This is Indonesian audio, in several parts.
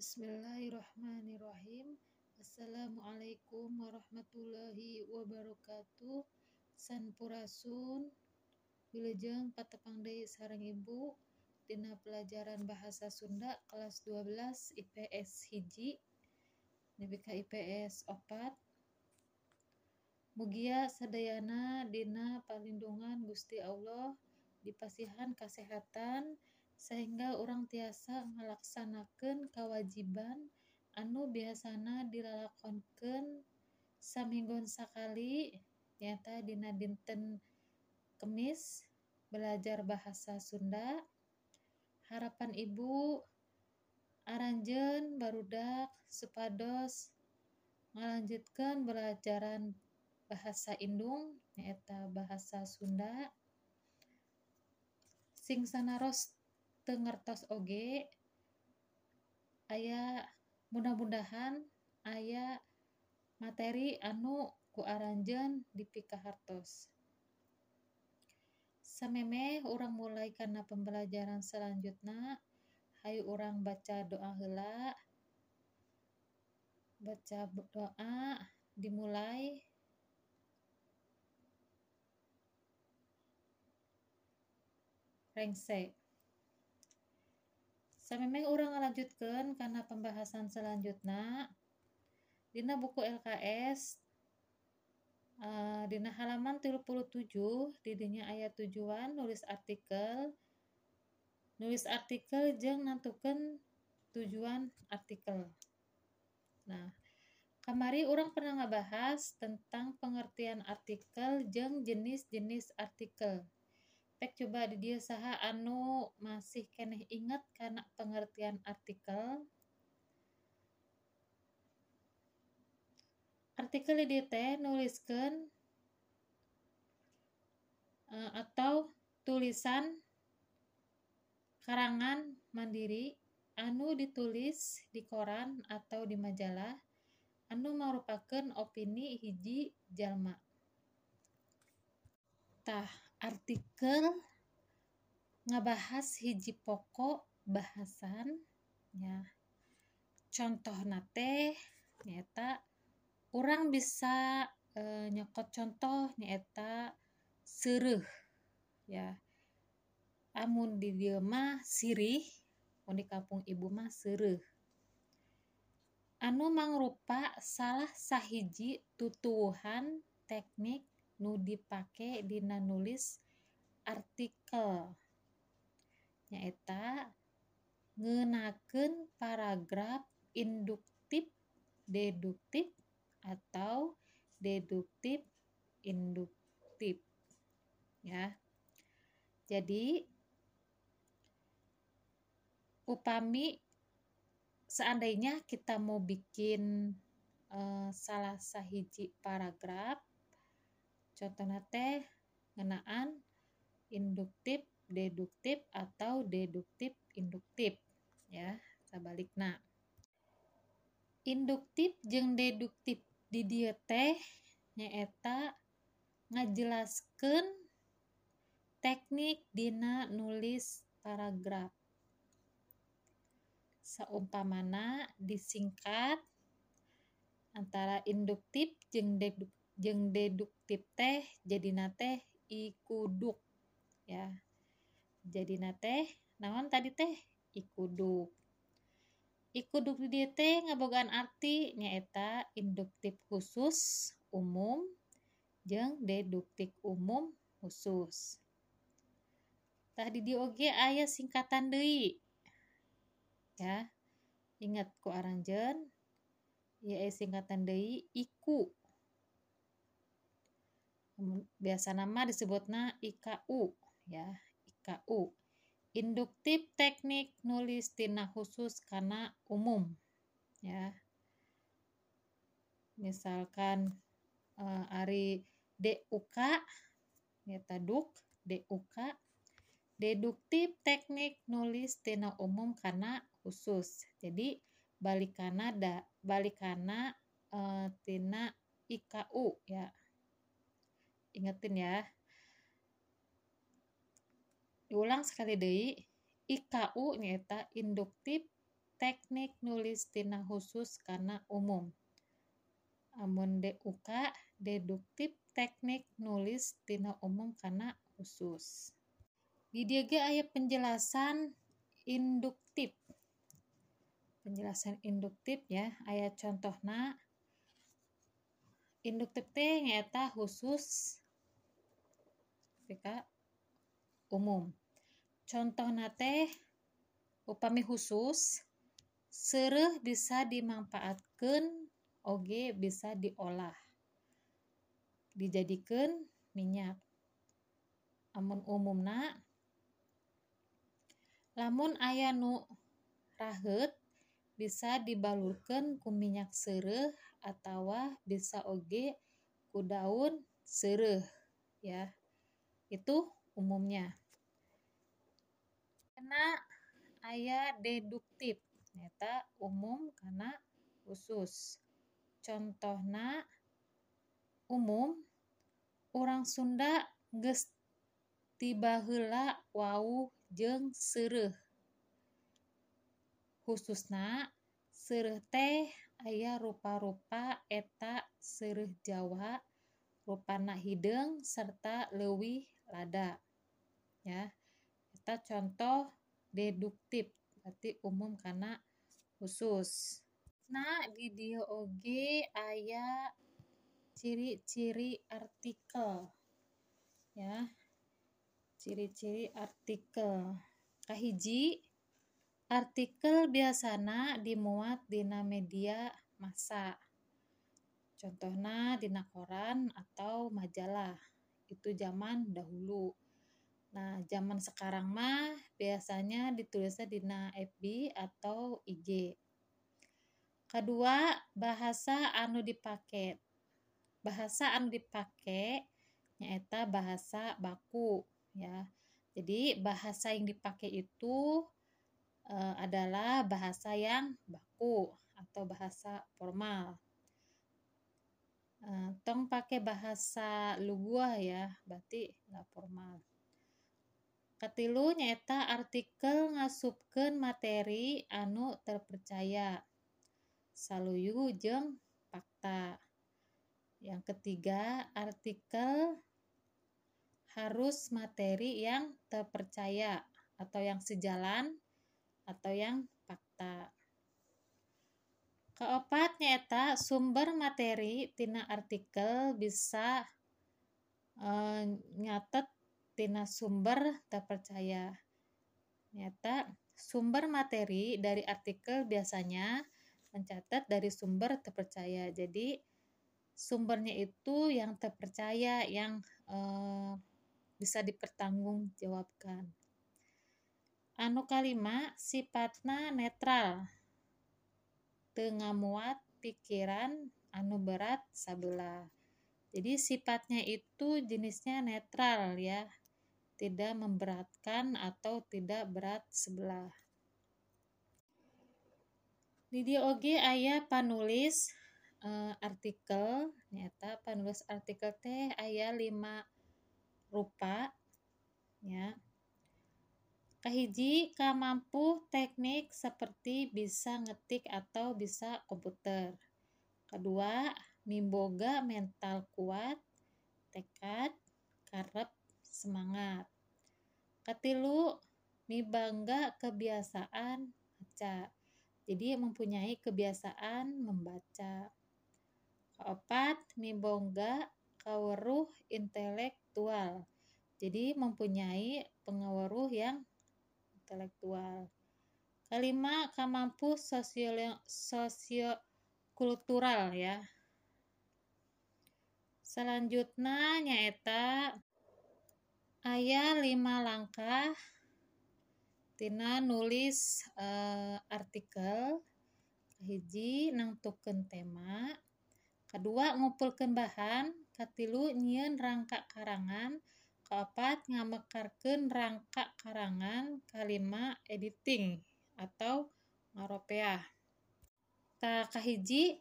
Bismillahirrahmanirrahim. Assalamualaikum warahmatullahi wabarakatuh. Sanpurasun Wilujeng patepang deui sareng Ibu dina pelajaran bahasa Sunda kelas 12 IPS hiji ka IPS 4 Mugia sadayana dina palindungan Gusti Allah dipasihan kesehatan sehingga orang tiasa melaksanakan kewajiban anu biasana dilalakonkan saminggon sakali nyata dina dinten Kemis belajar bahasa Sunda. Harapan ibu aranjen barudak supados melanjutkan belajaran bahasa Indung nyata bahasa Sunda. Sing sanaros tengertos oge aya mudah-mudahan aya materi anu ku aranjen dipikahartos. Sameme orang mulai karena pembelajaran selanjutnya hayu orang baca doa hela baca doa dimulai rengse Samemeh orang lanjutkan karena pembahasan selanjutnya. Dina buku LKS uh, Dina halaman 37 didinya ayat tujuan nulis artikel. Nulis artikel jeng nantukan tujuan artikel. Nah kamari orang pernah ngebahas tentang pengertian artikel jeng jenis-jenis artikel Tek coba di dia saha anu masih keneh ingat karena pengertian artikel. Artikel di teh nuliskan uh, atau tulisan karangan mandiri anu ditulis di koran atau di majalah anu merupakan opini hiji jalma. Tah artikel ngebahas hiji pokok bahasan ya. Contoh nate nyata orang bisa e, nyokot contoh nyata seruh ya. Amun di dia mah sirih di kampung ibu mah seruh anu mangrupa salah sahiji tutuhan teknik nu dipake dina nulis artikel. Nyaeta ngenaken paragraf induktif deduktif atau deduktif induktif. Ya. Jadi upami seandainya kita mau bikin uh, salah sahiji paragraf contohnya teh ngenaan induktif deduktif atau deduktif induktif. Ya nah induktif jeng deduktif di dia teh nyaeta ngajelaskan teknik dina nulis paragraf. Seumpamana disingkat antara induktif jeng deduktif jeng deduktif teh jadi nate ikuduk. Ya. Jadi nate naon tadi teh? Ikuduk. Ikuduk di dia teh ngabogaan arti nyaeta induktif khusus umum jeng deduktif umum khusus. Tadi di oge ayah singkatan deui. Ya. Ingat ku aranjen ya singkatan deui iku biasa nama disebutnya IKU ya IKU induktif teknik nulis tina khusus karena umum ya. Misalkan uh, ari DUK ya taduk DUK deduktif teknik nulis tina umum karena khusus. Jadi balikana da balikana uh, tina IKU ya ingetin ya. Diulang sekali deh IKU nyata induktif teknik nulis tina khusus karena umum. Amun DUK deduktif teknik nulis tina umum karena khusus. Di dia ge aya penjelasan induktif. Penjelasan induktif ya. Ayat contohna induktif teh nyata khusus PK umum. Contohna teh upami khusus sereh bisa dimanfaatkan oge bisa diolah. Dijadikan minyak. Amun umumna lamun aya nu rahet bisa dibalurkan ku minyak sereh atau bisa oge ku sereh ya. Itu umumnya. Karena ayah deduktif nyata umum karena khusus. Contohna umum orang Sunda geus tiba heula wau jeng sereh. Khususna sereh teh aya rupa-rupa eta sereh Jawa rupana hideng serta leuwih lada ya. Eta contoh deduktif berarti umum karena khusus nah di dia oge ciri-ciri artikel ya. Ciri-ciri artikel. Kahiji Artikel biasana dimuat dina media massa. Contohna dina koran atau majalah. Itu zaman dahulu. Nah, zaman sekarang mah biasanya ditulisnya dina FB atau IG. Kedua, bahasa anu dipake. Bahasa anu dipake nyaeta bahasa baku ya. Jadi bahasa yang dipakai itu uh, adalah bahasa yang baku atau bahasa formal. Uh, tong pakai bahasa lugua ya, berarti nggak formal. Katilu nyata artikel ngasupkan materi anu terpercaya. Saluyu jeng fakta. Yang ketiga, artikel harus materi yang terpercaya atau yang sejalan atau yang fakta. Keempat nyata sumber materi tina artikel bisa e, nyatet tina sumber terpercaya. Nyata sumber materi dari artikel biasanya mencatat dari sumber terpercaya. Jadi sumbernya itu yang terpercaya yang e, bisa dipertanggungjawabkan anu kalima sifatna netral. Tengah muat pikiran anu berat sebelah jadi sifatnya itu jenisnya netral ya. Tidak memberatkan atau tidak berat sebelah. Di dia ayah panulis uh, artikel. Nyata panulis artikel teh ayah lima rupa ya Kahiji mampu teknik seperti bisa ngetik atau bisa komputer. Kedua, mimboga mental kuat, tekad, karep, semangat. Ketilu, mibangga kebiasaan baca. Jadi mempunyai kebiasaan membaca. Keempat, mibongga kaweruh intelektual. Jadi mempunyai pengawaruh yang intelektual. Kelima, kemampu sosio sosiokultural ya. Selanjutnya nyaeta ayah lima langkah tina nulis uh, artikel hiji nangtukeun tema kedua ngumpulkan bahan katilu nyieun rangka karangan Keempat, ngamekarkeun rangka karangan kalima editing atau ngaropeah. Ta kahiji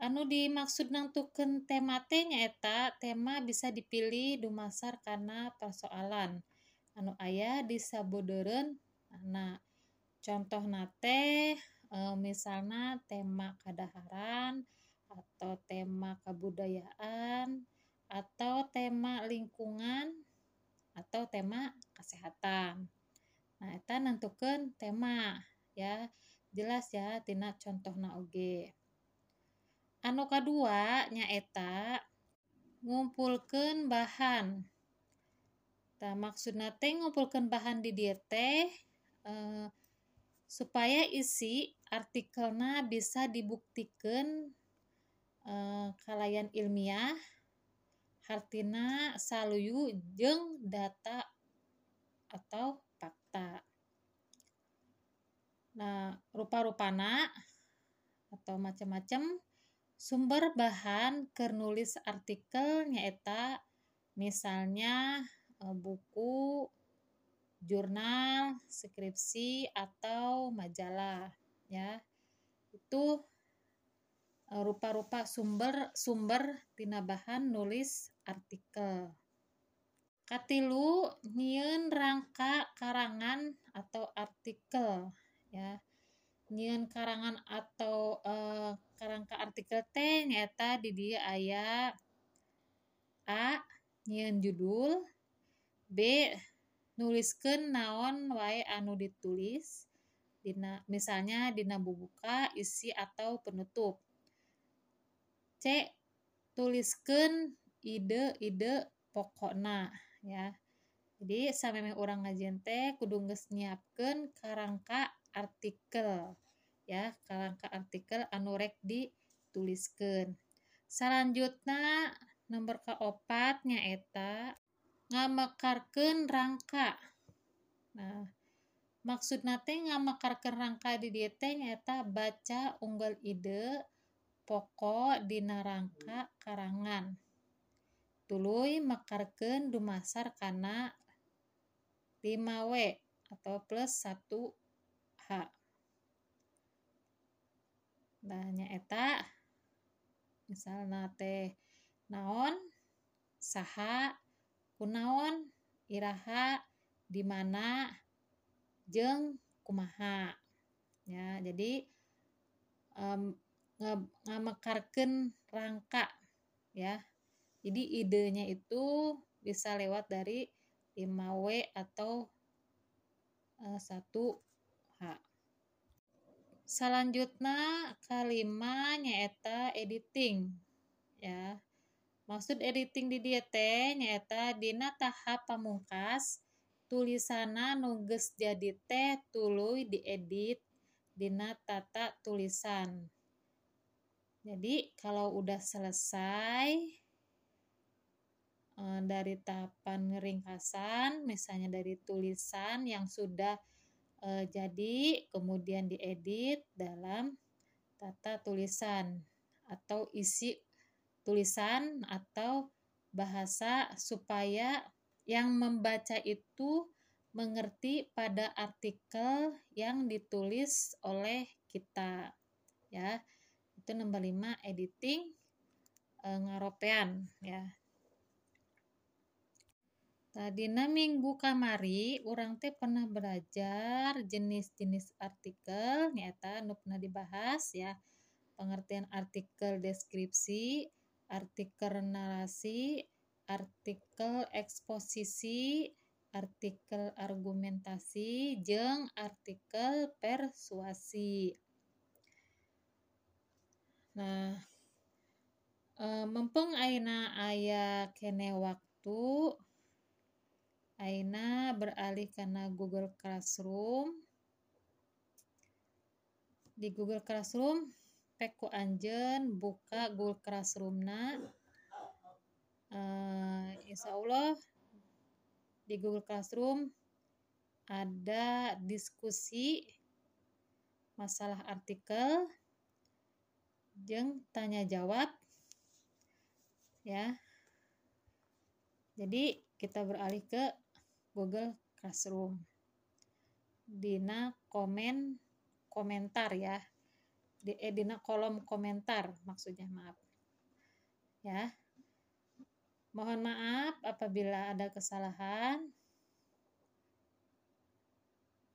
anu dimaksud nangtukeun tema teh nyaeta tema bisa dipilih dumasar karena persoalan anu aya di sabodeureun nah contoh teh e, misalnya tema kadaharan atau tema kebudayaan atau tema lingkungan atau tema kesehatan. Nah, kita nentukan tema ya. Jelas ya tina contohna oge. Anu kedua nyaeta ngumpulkan bahan. Nah, maksudnya teh ngumpulkan bahan di diet teh eh, supaya isi artikelnya bisa dibuktikan eh, kalayan ilmiah artina saluyu jeng data atau fakta. Nah, rupa-rupana atau macam-macam sumber bahan kernulis artikel nyaeta misalnya eh, buku, jurnal, skripsi atau majalah ya. Itu rupa-rupa sumber sumber tina bahan nulis artikel. Katilu nyieun rangka karangan atau artikel ya. Nyieun karangan atau uh, karangka artikel teh nyata di dia aya A nyieun judul B nuliskeun naon wae anu ditulis dina misalnya dina bubuka isi atau penutup C tuliskan ide-ide pokokna ya. Jadi sampai orang ngajian teh kudu geus nyiapkeun karangka artikel ya. Karangka artikel anu rek dituliskeun. Selanjutnya nomor keopat nyaeta ngamekarkeun rangka. Nah maksud nate ngamekarkeun rangka di dieu teh nyaeta baca unggal ide pokok dina rangka karangan. Tuluy mekarkeun dumasar kana 5W atau plus 1H nah nyaeta misalnya teh naon saha kunaon iraha di mana jeng kumaha. Ya jadi um, ngamekarkan rangka ya. Jadi idenya itu bisa lewat dari 5W atau uh, 1H selanjutnya kalima nyaeta editing ya. Maksud editing di dia teh nyaeta dina tahap pamungkas tulisana nuges jadi teh tuluy diedit dina tata tulisan jadi kalau udah selesai eh, dari tahapan ringkasan, misalnya dari tulisan yang sudah eh, jadi, kemudian diedit dalam tata tulisan atau isi tulisan atau bahasa supaya yang membaca itu mengerti pada artikel yang ditulis oleh kita ya itu nomor 5 editing e, ngaropean ya. Tadina minggu kamari orang teh pernah belajar jenis-jenis artikel. Nyata nu pernah dibahas ya. Pengertian artikel deskripsi artikel narasi artikel eksposisi artikel argumentasi jeng artikel persuasi Nah, e, mempeng aina aya kene waktu aina beralih karena Google Classroom. Di Google Classroom peku anjen buka Google Classroom na uh, insya Allah di Google Classroom ada diskusi masalah artikel jeng tanya jawab. Ya. Jadi kita beralih ke Google Classroom. Dina komen komentar ya. Di eh, dina kolom komentar maksudnya maaf. Ya. Mohon maaf apabila ada kesalahan